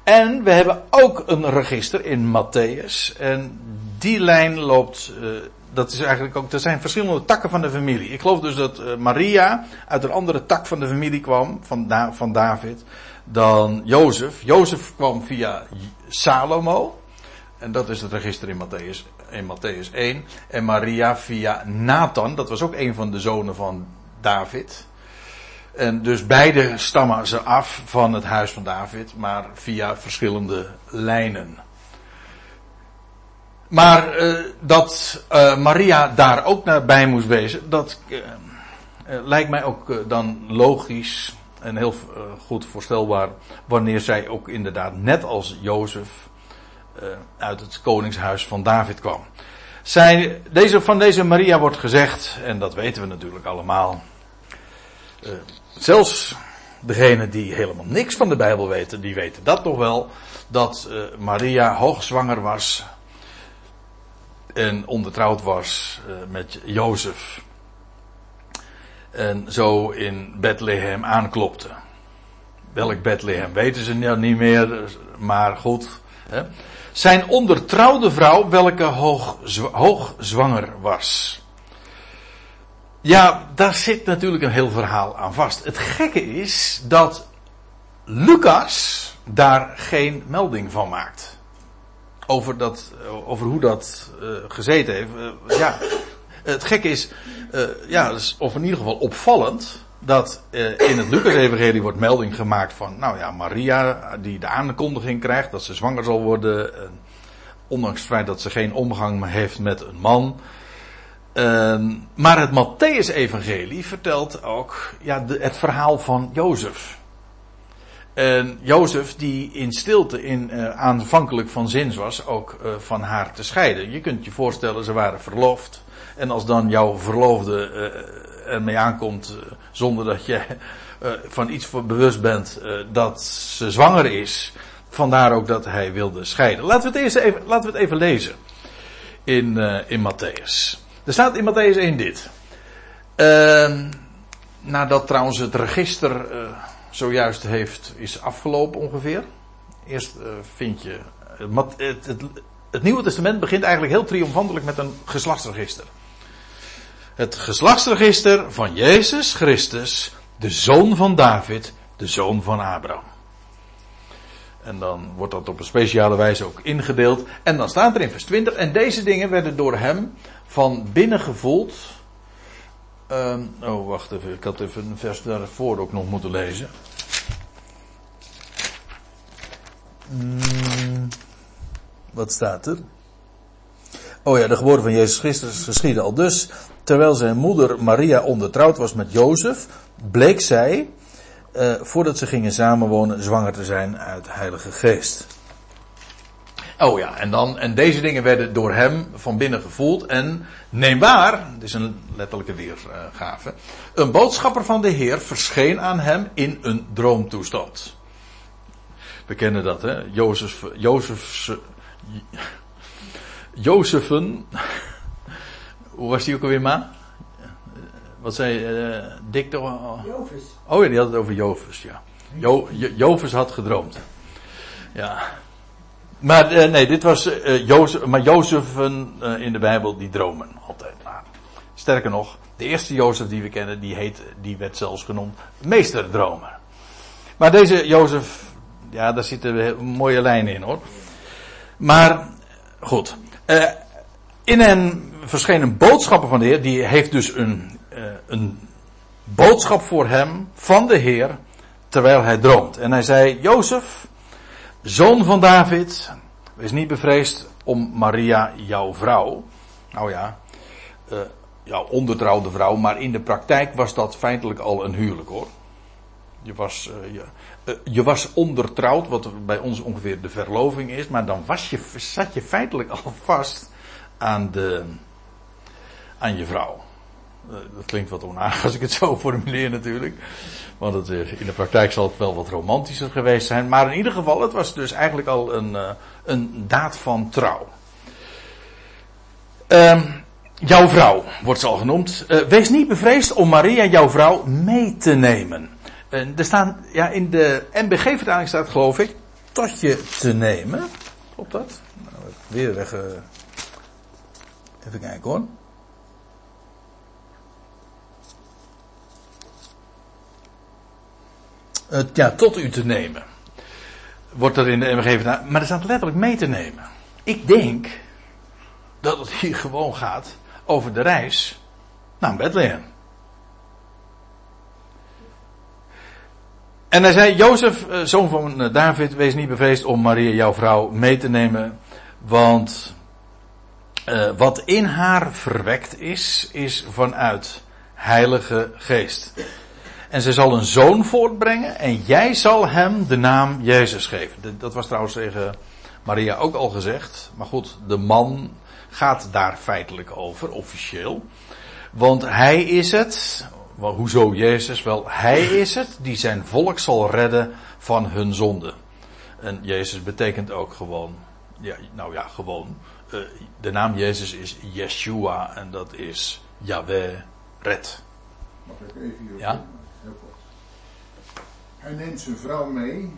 En we hebben ook een register in Matthäus. En die lijn loopt. Uh, dat is eigenlijk ook. Er zijn verschillende takken van de familie. Ik geloof dus dat uh, Maria uit een andere tak van de familie kwam. Van, van David. Dan Jozef. Jozef kwam via Salomo. En dat is het register in Matthäus, in Matthäus 1. En Maria via Nathan. Dat was ook een van de zonen van David. En dus beide stammen ze af van het huis van David, maar via verschillende lijnen. Maar uh, dat uh, Maria daar ook naar bij moest wezen, dat uh, lijkt mij ook dan logisch en heel goed voorstelbaar wanneer zij ook inderdaad net als Jozef uit het koningshuis van David kwam. Zij, deze, van deze Maria wordt gezegd, en dat weten we natuurlijk allemaal, zelfs degenen die helemaal niks van de Bijbel weten, die weten dat toch wel. Dat uh, Maria hoogzwanger was en ondertrouwd was uh, met Jozef. En zo in Bethlehem aanklopte. Welk Bethlehem weten ze nou niet meer, maar goed. Hè. Zijn ondertrouwde vrouw, welke hoog, hoogzwanger was. Ja, daar zit natuurlijk een heel verhaal aan vast. Het gekke is dat Lucas daar geen melding van maakt. Over, dat, over hoe dat uh, gezeten heeft. Uh, ja, het gekke is, ja, dus, of in ieder geval opvallend, dat in het Lucas-evangelie wordt melding gemaakt van, nou ja, Maria, die de aankondiging krijgt dat ze zwanger zal worden. ondanks het feit dat ze geen omgang heeft met een man. Uh, maar het Matthäus-evangelie vertelt ook ja, het verhaal van Jozef. En Jozef die in stilte in, uh, aanvankelijk van zins was ook uh, van haar te scheiden. Je kunt je voorstellen, ze waren verloofd. En als dan jouw verloofde uh, ermee aankomt zonder dat je van iets bewust bent dat ze zwanger is. Vandaar ook dat hij wilde scheiden. Laten we het, eerst even, laten we het even lezen in, in Matthäus. Er staat in Matthäus 1 dit. Uh, nadat trouwens het register uh, zojuist heeft, is afgelopen ongeveer. Eerst uh, vind je. Het, het, het, het, Nieuwe Testament begint eigenlijk heel triomfantelijk met een geslachtsregister. Het geslachtsregister van Jezus Christus, de zoon van David, de zoon van Abraham. En dan wordt dat op een speciale wijze ook ingedeeld. En dan staat er in vers 20. En deze dingen werden door hem van binnen gevoeld. Ehm, oh, wacht even. Ik had even een vers daarvoor ook nog moeten lezen. Mm, wat staat er? Oh ja, de geboorte van Jezus Christus geschiedde al dus. Terwijl zijn moeder Maria ondertrouwd was met Jozef, bleek zij, uh, voordat ze gingen samenwonen, zwanger te zijn uit Heilige Geest. Oh ja, en, dan, en deze dingen werden door hem van binnen gevoeld. En neem waar, dit is een letterlijke weergave. Een boodschapper van de Heer verscheen aan hem in een droomtoestand. We kennen dat, hè? Jozef, Jozef, Jozefen. Hoe was die ook alweer, ma? Wat zei uh, Dick toch? Jovis. Oh ja, die had het over Jovis, ja. Jo, Jovis had gedroomd. Ja. Maar uh, nee, dit was uh, Jozef, maar Jozefen in de Bijbel die dromen altijd. Maar, sterker nog, de eerste Jozef die we kennen, die, heet, die werd zelfs genoemd meesterdromer. Maar deze Jozef, ja, daar zitten mooie lijnen in hoor. Maar, goed. In hen verschenen boodschappen van de Heer, die heeft dus een, een boodschap voor hem van de Heer, terwijl hij droomt. En hij zei, Jozef, zoon van David, wees niet bevreesd om Maria, jouw vrouw. Nou ja, uh, jouw ondertrouwde vrouw, maar in de praktijk was dat feitelijk al een huwelijk hoor. Je was, uh, je, uh, je, was ondertrouwd, wat bij ons ongeveer de verloving is, maar dan was je, zat je feitelijk al vast aan, de, aan je vrouw. Dat klinkt wat onaardig als ik het zo formuleer natuurlijk. Want het, in de praktijk zal het wel wat romantischer geweest zijn. Maar in ieder geval, het was dus eigenlijk al een, een daad van trouw. Um, jouw vrouw wordt ze al genoemd. wees niet bevreesd om Maria, jouw vrouw, mee te nemen. En er staan, ja, in de MBG-vertaling staat geloof ik, tot je te nemen. Klopt dat? Nou, weer weg. Even kijken hoor. Uh, ja, tot u te nemen. Wordt er in de MBG-vertaling, maar er staat letterlijk mee te nemen. Ik denk dat het hier gewoon gaat over de reis naar Bethlehem. En hij zei, Jozef, zoon van David, wees niet bevreesd om Maria, jouw vrouw, mee te nemen. Want wat in haar verwekt is, is vanuit Heilige Geest. En ze zal een zoon voortbrengen en jij zal hem de naam Jezus geven. Dat was trouwens tegen Maria ook al gezegd. Maar goed, de man gaat daar feitelijk over, officieel. Want hij is het, wel, hoezo Jezus? Wel, hij is het die zijn volk zal redden van hun zonde. En Jezus betekent ook gewoon, ja, nou ja, gewoon. Uh, de naam Jezus is Yeshua en dat is Yahweh red. Mag ik even hier Ja? Hij neemt zijn vrouw mee.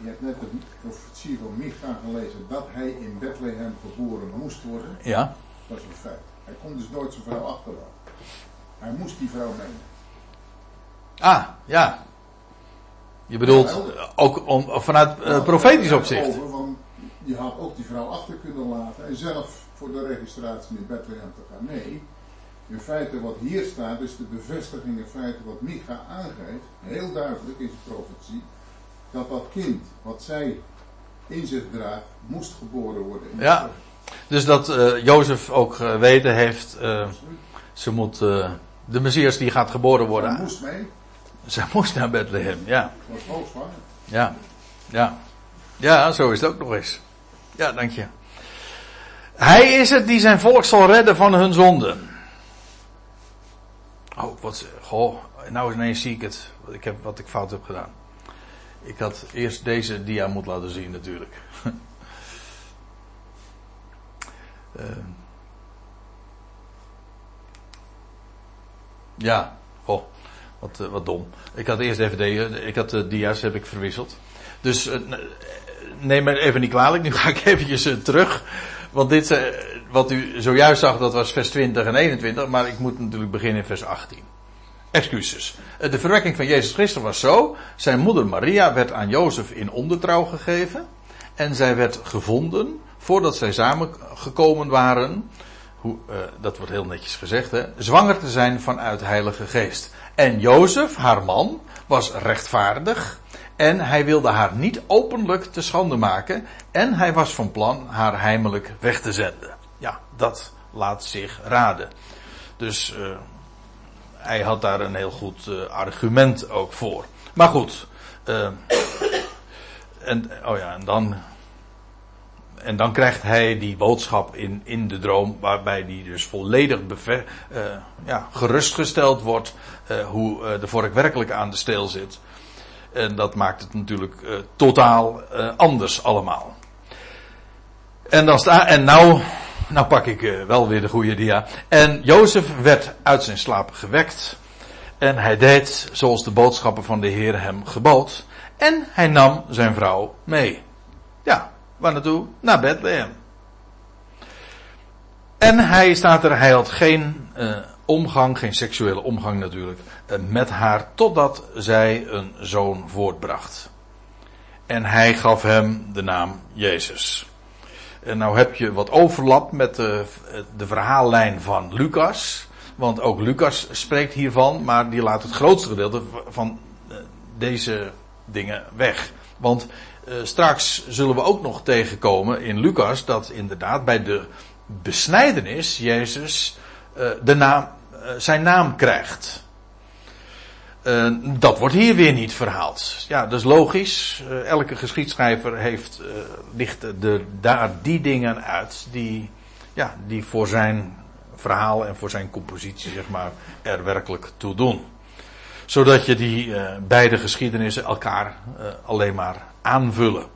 Je hebt net de profetie van Micha gelezen dat hij in Bethlehem geboren moest worden. Ja, Dat is een feit. Hij kon dus nooit zijn vrouw achterlaten. Hij moest die vrouw meenemen. ah, ja. Je bedoelt eh, ook om, vanuit uh, profetisch opzicht. Over, je had ook die vrouw achter kunnen laten en zelf voor de registratie in Bethlehem te gaan. Nee, in feite wat hier staat is de bevestiging in feite wat Micha aangeeft, heel duidelijk in zijn profetie, dat dat kind wat zij in zich draagt, moest geboren worden. In Ja. Dus dat uh, Jozef ook geweten heeft, uh, ze moet, uh, de Messias die gaat geboren worden. moest mee, Zij moest naar Bethlehem, ja. was. Ja, ja. Ja, zo is het ook nog eens. Ja, dank je. Hij is het die zijn volk zal redden van hun zonden. Oh, wat, goh, nou ineens zie ik het, wat ik, heb, wat ik fout heb gedaan. Ik had eerst deze dia moeten laten zien natuurlijk. uh, ja, goh, wat, uh, wat dom. Ik had eerst DVD, ik had de dia's heb ik verwisseld. Dus uh, neem me even niet kwalijk, nu ga ik eventjes terug. Want dit, uh, wat u zojuist zag, dat was vers 20 en 21, maar ik moet natuurlijk beginnen in vers 18. excuses. Eh, de verwekking van Jezus Christus was zo. Zijn moeder Maria werd aan Jozef in ondertrouw gegeven. En zij werd gevonden voordat zij samengekomen waren. Hoe, uh, dat wordt heel netjes gezegd, hè, zwanger te zijn vanuit Heilige Geest. En Jozef, haar man, was rechtvaardig en hij wilde haar niet openlijk te schande maken. En hij was van plan haar heimelijk weg te zenden. Ja, dat laat zich raden. Dus uh, hij had daar een heel goed uh, argument ook voor. Maar goed. Uh, en, oh ja, en dan. En dan krijgt hij die boodschap in, in de droom, waarbij die dus volledig bever, ja, gerustgesteld wordt hoe de vork werkelijk aan de steel zit. En dat maakt het natuurlijk uh, totaal uh, anders allemaal. En, dan sta, en nou, nou pak ik uh, wel weer de goede dia. En Jozef werd uit zijn slaap gewekt. En hij deed zoals de boodschappen van de Heer hem gebood. En hij nam zijn vrouw mee. Ja, waar naartoe? Naar Bethlehem. En hij staat er, hij had geen omgang, geen seksuele omgang natuurlijk, eh, met haar totdat zij een zoon voortbracht. En hij gaf hem de naam Jezus. En nou heb je wat overlap met de, de verhaallijn van Lucas. Want ook Lucas spreekt hiervan, maar die laat het grootste gedeelte van eh, deze dingen weg. Want uh, straks zullen we ook nog tegenkomen in Lucas dat inderdaad bij de besnijdenis Jezus de naam, uh, zijn naam krijgt. Uh, dat wordt hier weer niet verhaald. Ja, dat is logisch. Elke geschiedschrijver heeft, uh, licht de, daar die dingen uit die, ja, die voor zijn verhaal en voor zijn compositie zeg maar, er werkelijk toe doen. Zodat je die beide geschiedenissen elkaar alleen maar aanvullen.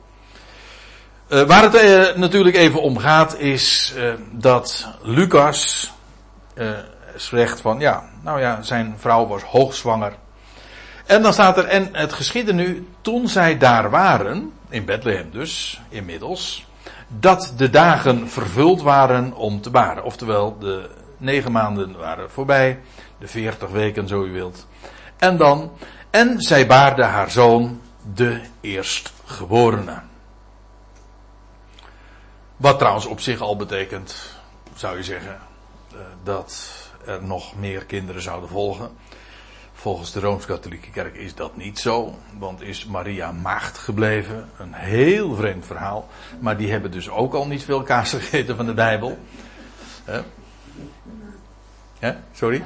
waar het natuurlijk even om gaat is dat Lucas zegt van ja, nou ja, zijn vrouw was hoogzwanger. En dan staat er, en het geschiedde nu, toen zij daar waren, in Bethlehem dus, inmiddels, dat de dagen vervuld waren om te baren. Oftewel, de negen maanden waren voorbij, de veertig weken zo u wilt. En dan, en zij baarde haar zoon, de eerstgeborene. Wat trouwens op zich al betekent, zou je zeggen, dat er nog meer kinderen zouden volgen. Volgens de Rooms-Katholieke Kerk is dat niet zo, want is Maria maagd gebleven. Een heel vreemd verhaal, maar die hebben dus ook al niet veel kaas gegeten van de Bijbel. He? He? Sorry?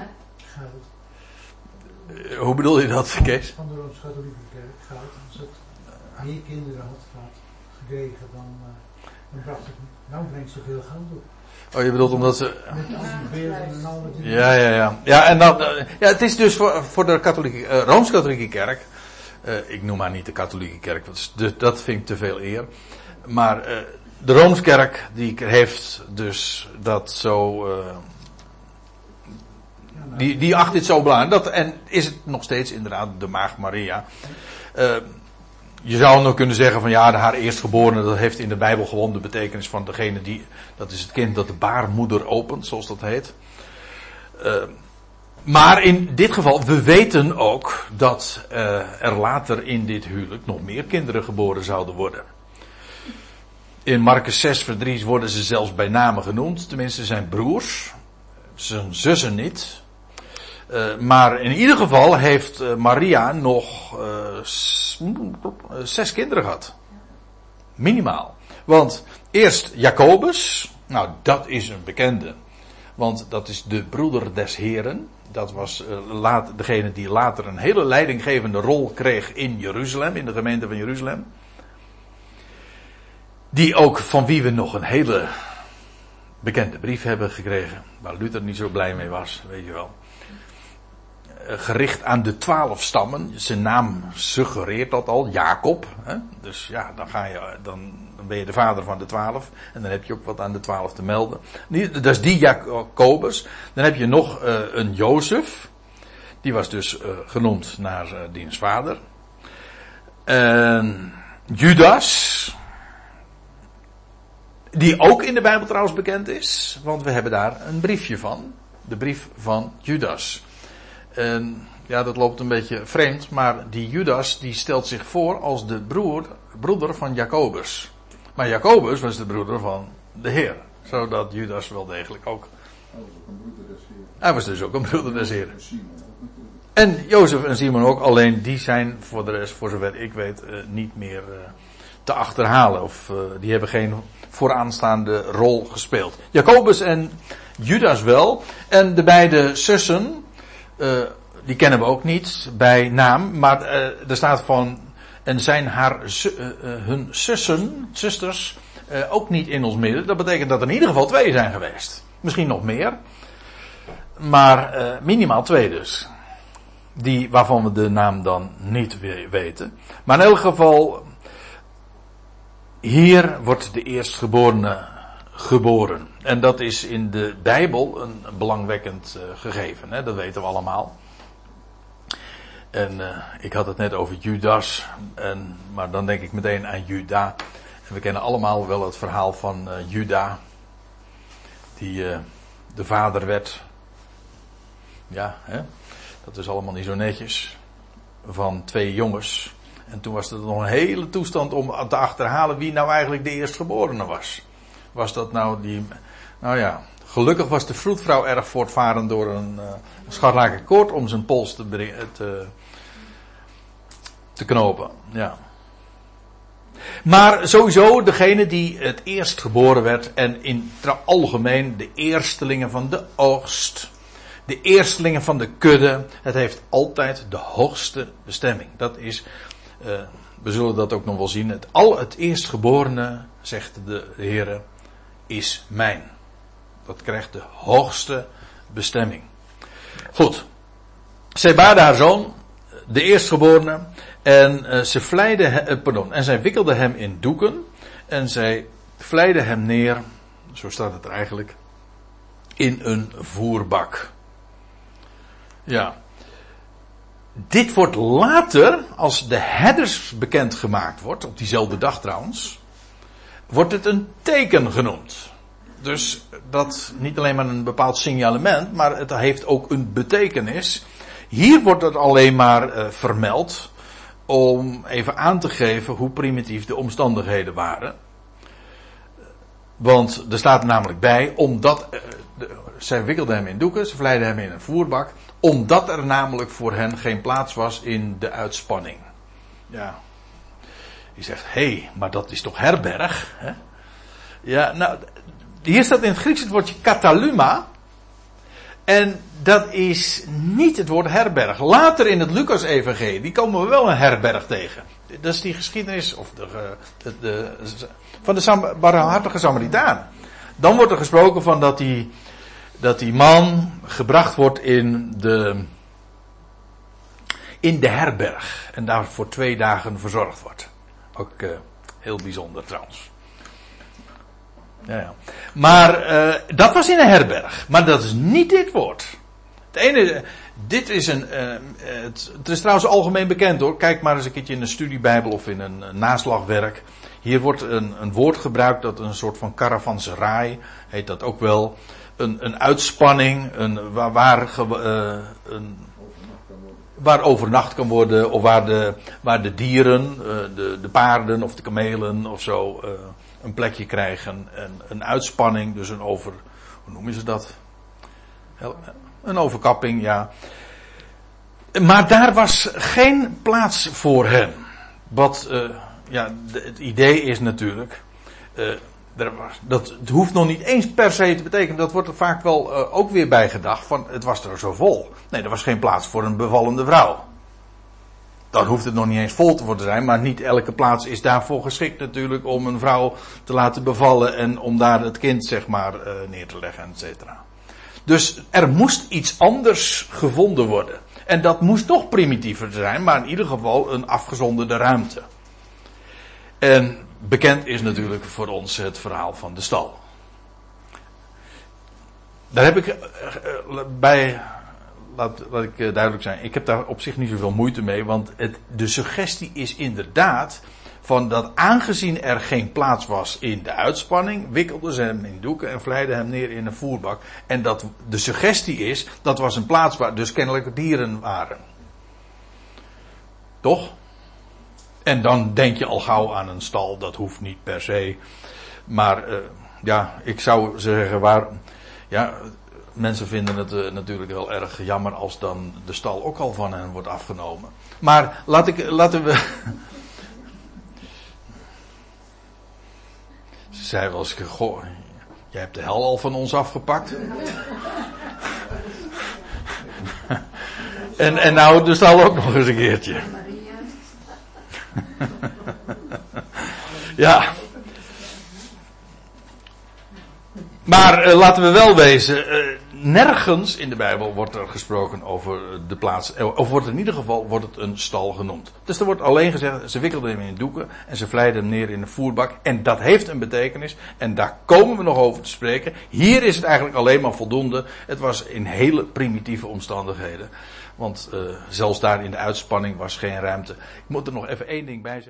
Uh, hoe bedoel je dat, Kees? Van de Rooms-Katholieke Kerk gaat, als het meer kinderen had gekregen, dan, uh, dan bracht het, nou brengt ze veel geld op. Oh, je bedoelt omdat ze. Ja, ja, ja. Ja, en dan. Ja, het is dus voor, voor de katholieke, uh, Rooms-Katholieke Kerk. Uh, ik noem maar niet de katholieke kerk, want de, dat vind ik te veel eer. Maar uh, de Roomskerk, die heeft dus dat zo. die, die acht dit zo belangrijk. Dat, en is het nog steeds inderdaad de Maagd Maria je zou nog kunnen zeggen van ja, haar eerstgeborene, dat heeft in de Bijbel gewoon de betekenis van degene die, dat is het kind dat de baarmoeder opent, zoals dat heet. Uh, maar in dit geval, we weten ook dat uh, er later in dit huwelijk nog meer kinderen geboren zouden worden. In Marcus 6 vers 3 worden ze zelfs bij name genoemd, tenminste zijn broers, zijn zussen niet. Uh, maar in ieder geval heeft uh, Maria nog zes kinderen gehad. Minimaal. Want eerst Jacobus. Nou, dat is een bekende. Want dat is de broeder des Heren. Dat was laat, degene die later een hele leidinggevende rol kreeg in Jeruzalem, in de gemeente van Jeruzalem. Die ook van wie we nog een hele bekende brief hebben gekregen. Waar Luther niet zo blij mee was, weet je wel. Eh, gericht aan de twaalf stammen. Zijn naam suggereert dat al, Jacob. Hè? Dus ja, dan, ga je, dan, ben je de vader van de twaalf. En dan heb je ook wat aan de twaalf te melden. Dat is die Jacobus. Dan heb je nog uh, een Jozef. Die was dus uh, genoemd naar diens vader. Judas. Die ook in de Bijbel trouwens bekend is. Want we hebben daar een briefje van. De brief van Judas. En ja, dat loopt een beetje vreemd, maar die Judas die stelt zich voor als de broer, broeder van Jacobus. Maar Jacobus was de broeder van de Heer. Zodat Judas wel degelijk ook. Hij was dus ook een broeder des Heren. En Simon ook natuurlijk. En Jozef en Simon ook, alleen die zijn voor de rest, voor zover ik weet, eh, niet meer eh, te achterhalen. Of eh, die hebben geen vooraanstaande rol gespeeld. Jacobus en Judas wel. En de beide zussen, eh, die kennen we ook niet bij naam. Maar eh, er staat van, en zijn haar, eh, hun zussen, zusters, ook niet in ons midden. Dat betekent dat er in ieder geval twee zijn geweest. Misschien nog meer. Maar minimaal twee dus die, waarvan we de naam dan niet we- weten. Maar in elk geval, hier wordt de eerstgeborene geboren. En dat is in de Bijbel een belangwekkend eh, gegeven, hè? dat weten we allemaal. En eh, ik had het net over Judas, en, maar dan denk ik meteen aan Juda. En we kennen allemaal wel het verhaal van eh, Juda, die de vader werd. Ja, hè? Dat is allemaal niet zo netjes. Van twee jongens. En toen was er nog een hele toestand om te achterhalen wie nou eigenlijk de eerstgeborene was. Was dat nou die. Nou ja, gelukkig was de vroedvrouw erg voortvarend door een uh, scharlaken koord om zijn pols te, brengen- te, knopen. Ja. Maar sowieso degene die het eerst geboren werd en in het algemeen de eerstelingen van de oogst de eerstelingen van de kudde. Het heeft altijd de hoogste bestemming. Dat is, uh, we zullen dat ook nog wel zien. Het, al het eerstgeborene, zegt de Heer, is mijn. Dat krijgt de hoogste bestemming. Goed. Zij baarde haar zoon, de eerstgeborene, en uh, ze vleide, he, uh, pardon, en zij wikkelde hem in doeken, en zij vleide hem neer, zo staat het eigenlijk, in een voerbak. Ja. Dit wordt later, als de herders bekendgemaakt wordt, op diezelfde dag trouwens, wordt het een teken genoemd. Dus dat niet alleen maar een bepaald signalement, maar het heeft ook een betekenis. Hier wordt het alleen maar uh, vermeld om even aan te geven hoe primitief de omstandigheden waren. Want er staat namelijk bij, omdat uh, zij wikkelde hem in doeken, ze vleide hem in een voerbak, omdat er namelijk voor hen geen plaats was in de uitspanning. Ja. Je zegt, hé, hey, maar dat is toch herberg? Hè? Ja, nou, hier staat in het Grieks het woordje kataluma. En dat is niet het woord herberg. Later in het Lucas-evangelie komen we wel een herberg tegen. Dat is die geschiedenis of de, de, de, van de Samaritaan. Dan wordt er gesproken van dat die, dat die man gebracht wordt in de, in de herberg. En daar voor twee dagen verzorgd wordt. Ook uh, heel bijzonder trouwens. Ja, ja. Maar uh, dat was in een herberg. Maar dat is niet dit woord. Het ene, dit is een. Uh, het, is trouwens algemeen bekend hoor. Kijk maar eens een keertje in een studiebijbel of in een, naslagwerk. Hier wordt een, een, woord gebruikt dat een soort van caravanseraai heet dat ook wel. Een, een uitspanning, een, waar, waar, een, waar overnacht kan worden, of waar de, waar de dieren, uh, de, de paarden of de kamelen of zo, uh, een plekje krijgen. En een uitspanning, dus een over, hoe noemen ze dat? Een overkapping, ja. Maar daar was geen plaats voor hen. Wat, uh, ja, het idee is natuurlijk, dat het hoeft nog niet eens per se te betekenen, dat wordt er vaak wel uh, ook weer bij gedacht, van het was er zo vol. Nee, er was geen plaats voor een bevallende vrouw. Dan hoeft het nog niet eens vol te worden zijn, maar niet elke plaats is daarvoor geschikt natuurlijk om een vrouw te laten bevallen en om daar het kind zeg maar uh, neer te leggen, et cetera. Dus er moest iets anders gevonden worden. En dat moest toch primitiever zijn, maar in ieder geval een afgezonderde ruimte. En bekend is natuurlijk voor ons het verhaal van de stal. Daar heb ik uh, bij laat, ik uh, duidelijk zijn. Ik heb daar op zich niet zoveel moeite mee. Want het, de suggestie is inderdaad. Van dat aangezien er geen plaats was in de uitspanning. wikkelden ze hem in doeken en vleiden hem neer in een voerbak. En dat de suggestie is. dat was een plaats waar dus kennelijk dieren waren. Toch? En dan denk je al gauw aan een stal, dat hoeft niet per se. Maar uh, ja, ik zou zeggen waar. Ja, mensen vinden het uh, natuurlijk wel erg jammer als dan de stal ook al van hen wordt afgenomen. Maar laat ik, laten we. Ze zei wel eens: Goh, jij hebt de hel al van ons afgepakt. en, en nou de stal ook nog eens een keertje. ja. Maar uh, laten we wel wezen, uh, nergens in de Bijbel wordt er gesproken over de plaats, eh, of wordt in ieder geval wordt het een stal genoemd. Dus er wordt alleen gezegd, ze wikkelden hem in doeken en ze vleiden hem neer in een voerbak. En dat heeft een betekenis en daar komen we nog over te spreken. Hier is het eigenlijk alleen maar voldoende. Het was in hele primitieve omstandigheden. Want uh, zelfs daar in de uitspanning was geen ruimte. Ik moet er nog even één ding bij zeggen.